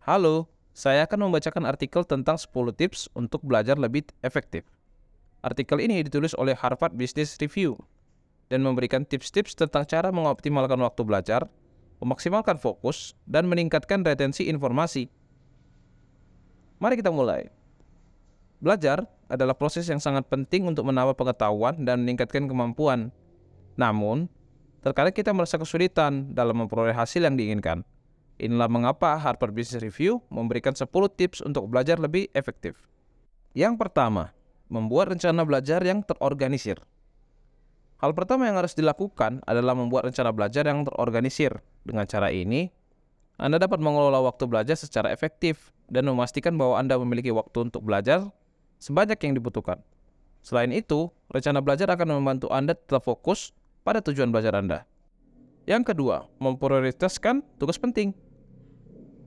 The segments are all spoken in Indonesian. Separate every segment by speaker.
Speaker 1: Halo, saya akan membacakan artikel tentang 10 tips untuk belajar lebih efektif. Artikel ini ditulis oleh Harvard Business Review dan memberikan tips-tips tentang cara mengoptimalkan waktu belajar, memaksimalkan fokus, dan meningkatkan retensi informasi. Mari kita mulai. Belajar adalah proses yang sangat penting untuk menambah pengetahuan dan meningkatkan kemampuan. Namun, terkadang kita merasa kesulitan dalam memperoleh hasil yang diinginkan. Inilah mengapa Harvard Business Review memberikan 10 tips untuk belajar lebih efektif. Yang pertama, membuat rencana belajar yang terorganisir. Hal pertama yang harus dilakukan adalah membuat rencana belajar yang terorganisir. Dengan cara ini, Anda dapat mengelola waktu belajar secara efektif dan memastikan bahwa Anda memiliki waktu untuk belajar sebanyak yang dibutuhkan. Selain itu, rencana belajar akan membantu Anda tetap fokus pada tujuan belajar Anda. Yang kedua, memprioritaskan tugas penting.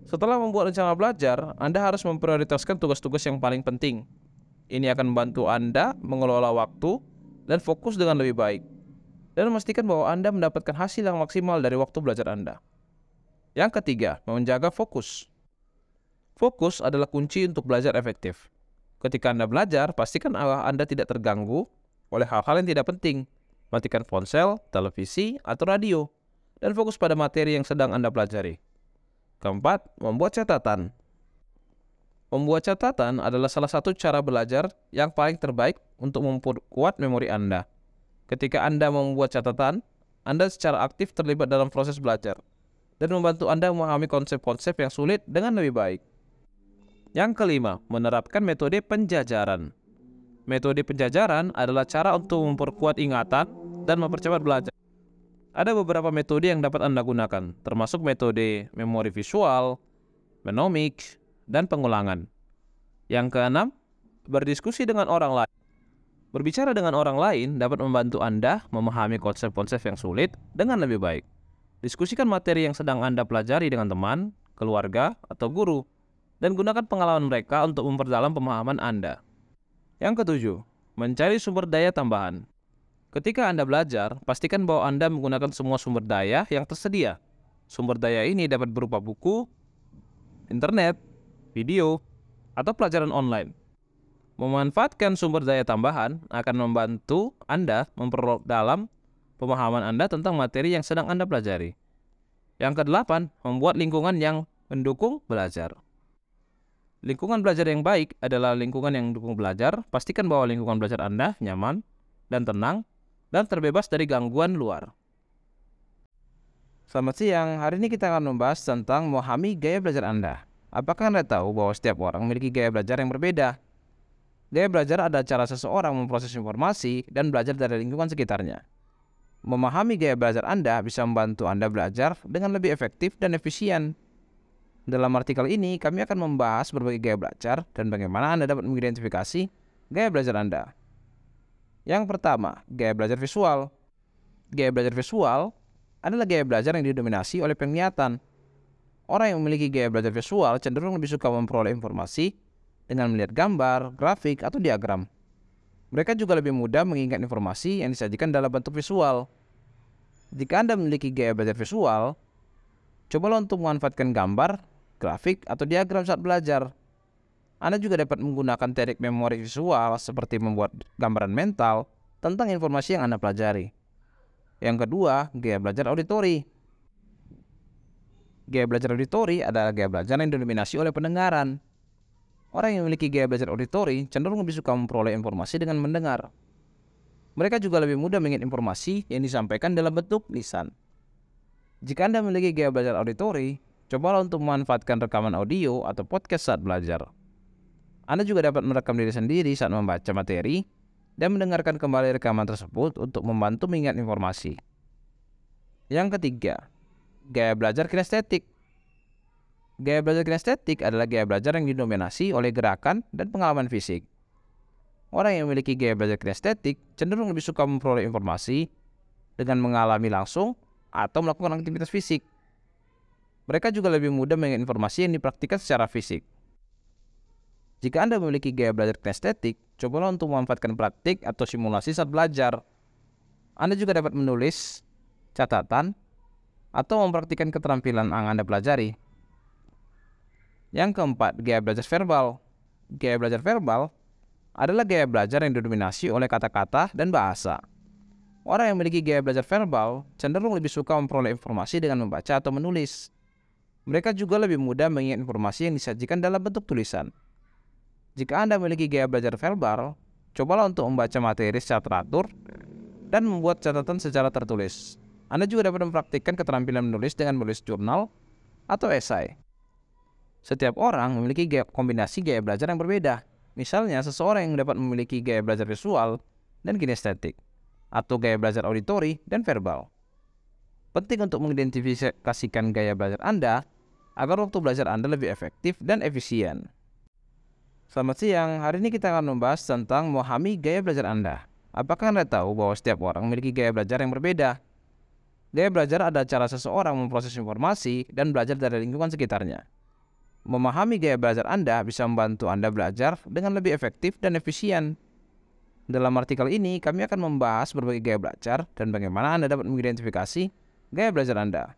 Speaker 1: Setelah membuat rencana belajar, Anda harus memprioritaskan tugas-tugas yang paling penting. Ini akan membantu Anda mengelola waktu dan fokus dengan lebih baik, dan memastikan bahwa Anda mendapatkan hasil yang maksimal dari waktu belajar Anda. Yang ketiga, menjaga fokus. Fokus adalah kunci untuk belajar efektif. Ketika Anda belajar, pastikan Anda tidak terganggu oleh hal-hal yang tidak penting. Matikan ponsel, televisi, atau radio, dan fokus pada materi yang sedang Anda pelajari. Keempat, membuat catatan. Membuat catatan adalah salah satu cara belajar yang paling terbaik untuk memperkuat memori Anda. Ketika Anda membuat catatan, Anda secara aktif terlibat dalam proses belajar dan membantu Anda memahami konsep-konsep yang sulit dengan lebih baik. Yang kelima, menerapkan metode penjajaran. Metode penjajaran adalah cara untuk memperkuat ingatan dan mempercepat belajar. Ada beberapa metode yang dapat Anda gunakan, termasuk metode memori visual, menomik, dan pengulangan. Yang keenam, berdiskusi dengan orang lain. Berbicara dengan orang lain dapat membantu Anda memahami konsep-konsep yang sulit dengan lebih baik. Diskusikan materi yang sedang Anda pelajari dengan teman, keluarga, atau guru, dan gunakan pengalaman mereka untuk memperdalam pemahaman Anda. Yang ketujuh, mencari sumber daya tambahan. Ketika Anda belajar, pastikan bahwa Anda menggunakan semua sumber daya yang tersedia. Sumber daya ini dapat berupa buku, internet, video, atau pelajaran online. Memanfaatkan sumber daya tambahan akan membantu Anda memperdalam pemahaman Anda tentang materi yang sedang Anda pelajari. Yang kedelapan, membuat lingkungan yang mendukung belajar. Lingkungan belajar yang baik adalah lingkungan yang mendukung belajar. Pastikan bahwa lingkungan belajar Anda nyaman dan tenang dan terbebas dari gangguan luar. Selamat siang, hari ini kita akan membahas tentang memahami gaya belajar Anda. Apakah Anda tahu bahwa setiap orang memiliki gaya belajar yang berbeda? Gaya belajar adalah cara seseorang memproses informasi dan belajar dari lingkungan sekitarnya. Memahami gaya belajar Anda bisa membantu Anda belajar dengan lebih efektif dan efisien. Dalam artikel ini, kami akan membahas berbagai gaya belajar dan bagaimana Anda dapat mengidentifikasi gaya belajar Anda. Yang pertama, gaya belajar visual. Gaya belajar visual adalah gaya belajar yang didominasi oleh penglihatan Orang yang memiliki gaya belajar visual cenderung lebih suka memperoleh informasi dengan melihat gambar, grafik, atau diagram. Mereka juga lebih mudah mengingat informasi yang disajikan dalam bentuk visual. Jika Anda memiliki gaya belajar visual, cobalah untuk memanfaatkan gambar, grafik, atau diagram saat belajar. Anda juga dapat menggunakan teknik memori visual seperti membuat gambaran mental tentang informasi yang Anda pelajari. Yang kedua, gaya belajar auditori. Gaya belajar auditori adalah gaya belajar yang didominasi oleh pendengaran. Orang yang memiliki gaya belajar auditori cenderung lebih suka memperoleh informasi dengan mendengar. Mereka juga lebih mudah mengingat informasi yang disampaikan dalam bentuk lisan. Jika Anda memiliki gaya belajar auditori, cobalah untuk memanfaatkan rekaman audio atau podcast saat belajar. Anda juga dapat merekam diri sendiri saat membaca materi dan mendengarkan kembali rekaman tersebut untuk membantu mengingat informasi. Yang ketiga, gaya belajar kinestetik. Gaya belajar kinestetik adalah gaya belajar yang didominasi oleh gerakan dan pengalaman fisik. Orang yang memiliki gaya belajar kinestetik cenderung lebih suka memperoleh informasi dengan mengalami langsung atau melakukan aktivitas fisik. Mereka juga lebih mudah mengingat informasi yang dipraktikkan secara fisik. Jika Anda memiliki gaya belajar kinestetik, cobalah untuk memanfaatkan praktik atau simulasi saat belajar. Anda juga dapat menulis catatan atau mempraktikkan keterampilan yang Anda pelajari. Yang keempat, gaya belajar verbal. Gaya belajar verbal adalah gaya belajar yang didominasi oleh kata-kata dan bahasa. Orang yang memiliki gaya belajar verbal cenderung lebih suka memperoleh informasi dengan membaca atau menulis. Mereka juga lebih mudah mengingat informasi yang disajikan dalam bentuk tulisan. Jika Anda memiliki gaya belajar verbal, cobalah untuk membaca materi secara teratur dan membuat catatan secara tertulis. Anda juga dapat mempraktikkan keterampilan menulis dengan menulis jurnal atau esai. Setiap orang memiliki gaya, kombinasi gaya belajar yang berbeda. Misalnya, seseorang yang dapat memiliki gaya belajar visual dan kinestetik, atau gaya belajar auditori dan verbal. Penting untuk mengidentifikasikan gaya belajar Anda agar waktu belajar Anda lebih efektif dan efisien. Selamat siang, hari ini kita akan membahas tentang memahami gaya belajar Anda. Apakah Anda tahu bahwa setiap orang memiliki gaya belajar yang berbeda? Gaya belajar adalah cara seseorang memproses informasi dan belajar dari lingkungan sekitarnya. Memahami gaya belajar Anda bisa membantu Anda belajar dengan lebih efektif dan efisien. Dalam artikel ini, kami akan membahas berbagai gaya belajar dan bagaimana Anda dapat mengidentifikasi gaya belajar Anda.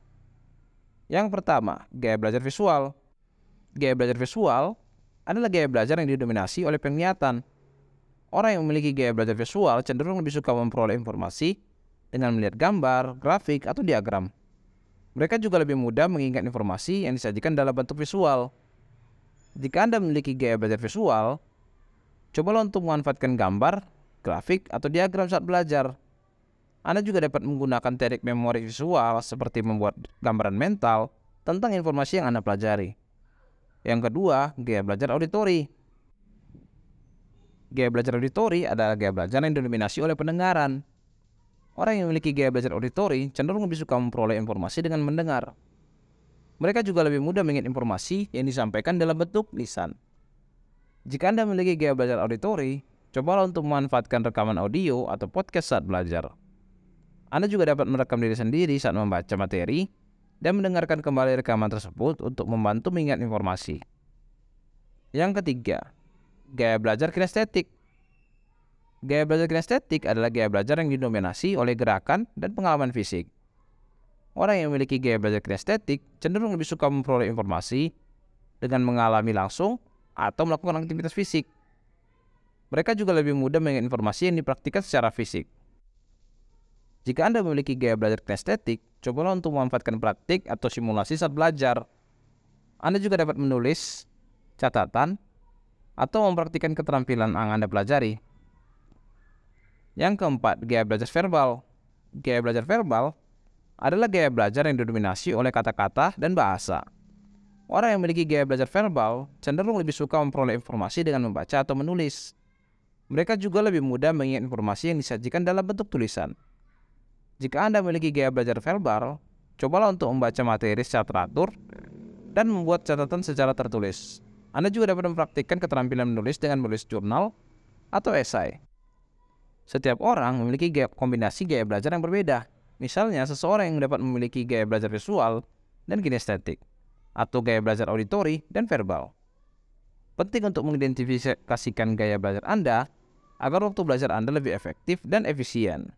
Speaker 1: Yang pertama, gaya belajar visual. Gaya belajar visual adalah gaya belajar yang didominasi oleh penglihatan. Orang yang memiliki gaya belajar visual cenderung lebih suka memperoleh informasi dengan melihat gambar, grafik, atau diagram. Mereka juga lebih mudah mengingat informasi yang disajikan dalam bentuk visual. Jika Anda memiliki gaya belajar visual, cobalah untuk memanfaatkan gambar, grafik, atau diagram saat belajar. Anda juga dapat menggunakan teknik memori visual seperti membuat gambaran mental tentang informasi yang Anda pelajari. Yang kedua, gaya belajar auditori. Gaya belajar auditori adalah gaya belajar yang didominasi oleh pendengaran. Orang yang memiliki gaya belajar auditori cenderung lebih suka memperoleh informasi dengan mendengar. Mereka juga lebih mudah mengingat informasi yang disampaikan dalam bentuk lisan. Jika Anda memiliki gaya belajar auditori, cobalah untuk memanfaatkan rekaman audio atau podcast saat belajar. Anda juga dapat merekam diri sendiri saat membaca materi dan mendengarkan kembali rekaman tersebut untuk membantu mengingat informasi. Yang ketiga, gaya belajar kinestetik. Gaya belajar kinestetik adalah gaya belajar yang didominasi oleh gerakan dan pengalaman fisik. Orang yang memiliki gaya belajar kinestetik cenderung lebih suka memperoleh informasi dengan mengalami langsung atau melakukan aktivitas fisik. Mereka juga lebih mudah mengingat informasi yang dipraktikkan secara fisik. Jika Anda memiliki gaya belajar kinestetik, cobalah untuk memanfaatkan praktik atau simulasi saat belajar. Anda juga dapat menulis catatan atau mempraktikkan keterampilan yang Anda pelajari yang keempat, gaya belajar verbal. Gaya belajar verbal adalah gaya belajar yang didominasi oleh kata-kata dan bahasa. Orang yang memiliki gaya belajar verbal cenderung lebih suka memperoleh informasi dengan membaca atau menulis. Mereka juga lebih mudah mengingat informasi yang disajikan dalam bentuk tulisan. Jika Anda memiliki gaya belajar verbal, cobalah untuk membaca materi secara teratur dan membuat catatan secara tertulis. Anda juga dapat mempraktikkan keterampilan menulis dengan menulis jurnal atau esai. Setiap orang memiliki gaya, kombinasi gaya belajar yang berbeda. Misalnya, seseorang yang dapat memiliki gaya belajar visual dan kinestetik, atau gaya belajar auditori dan verbal. Penting untuk mengidentifikasikan gaya belajar Anda agar waktu belajar Anda lebih efektif dan efisien.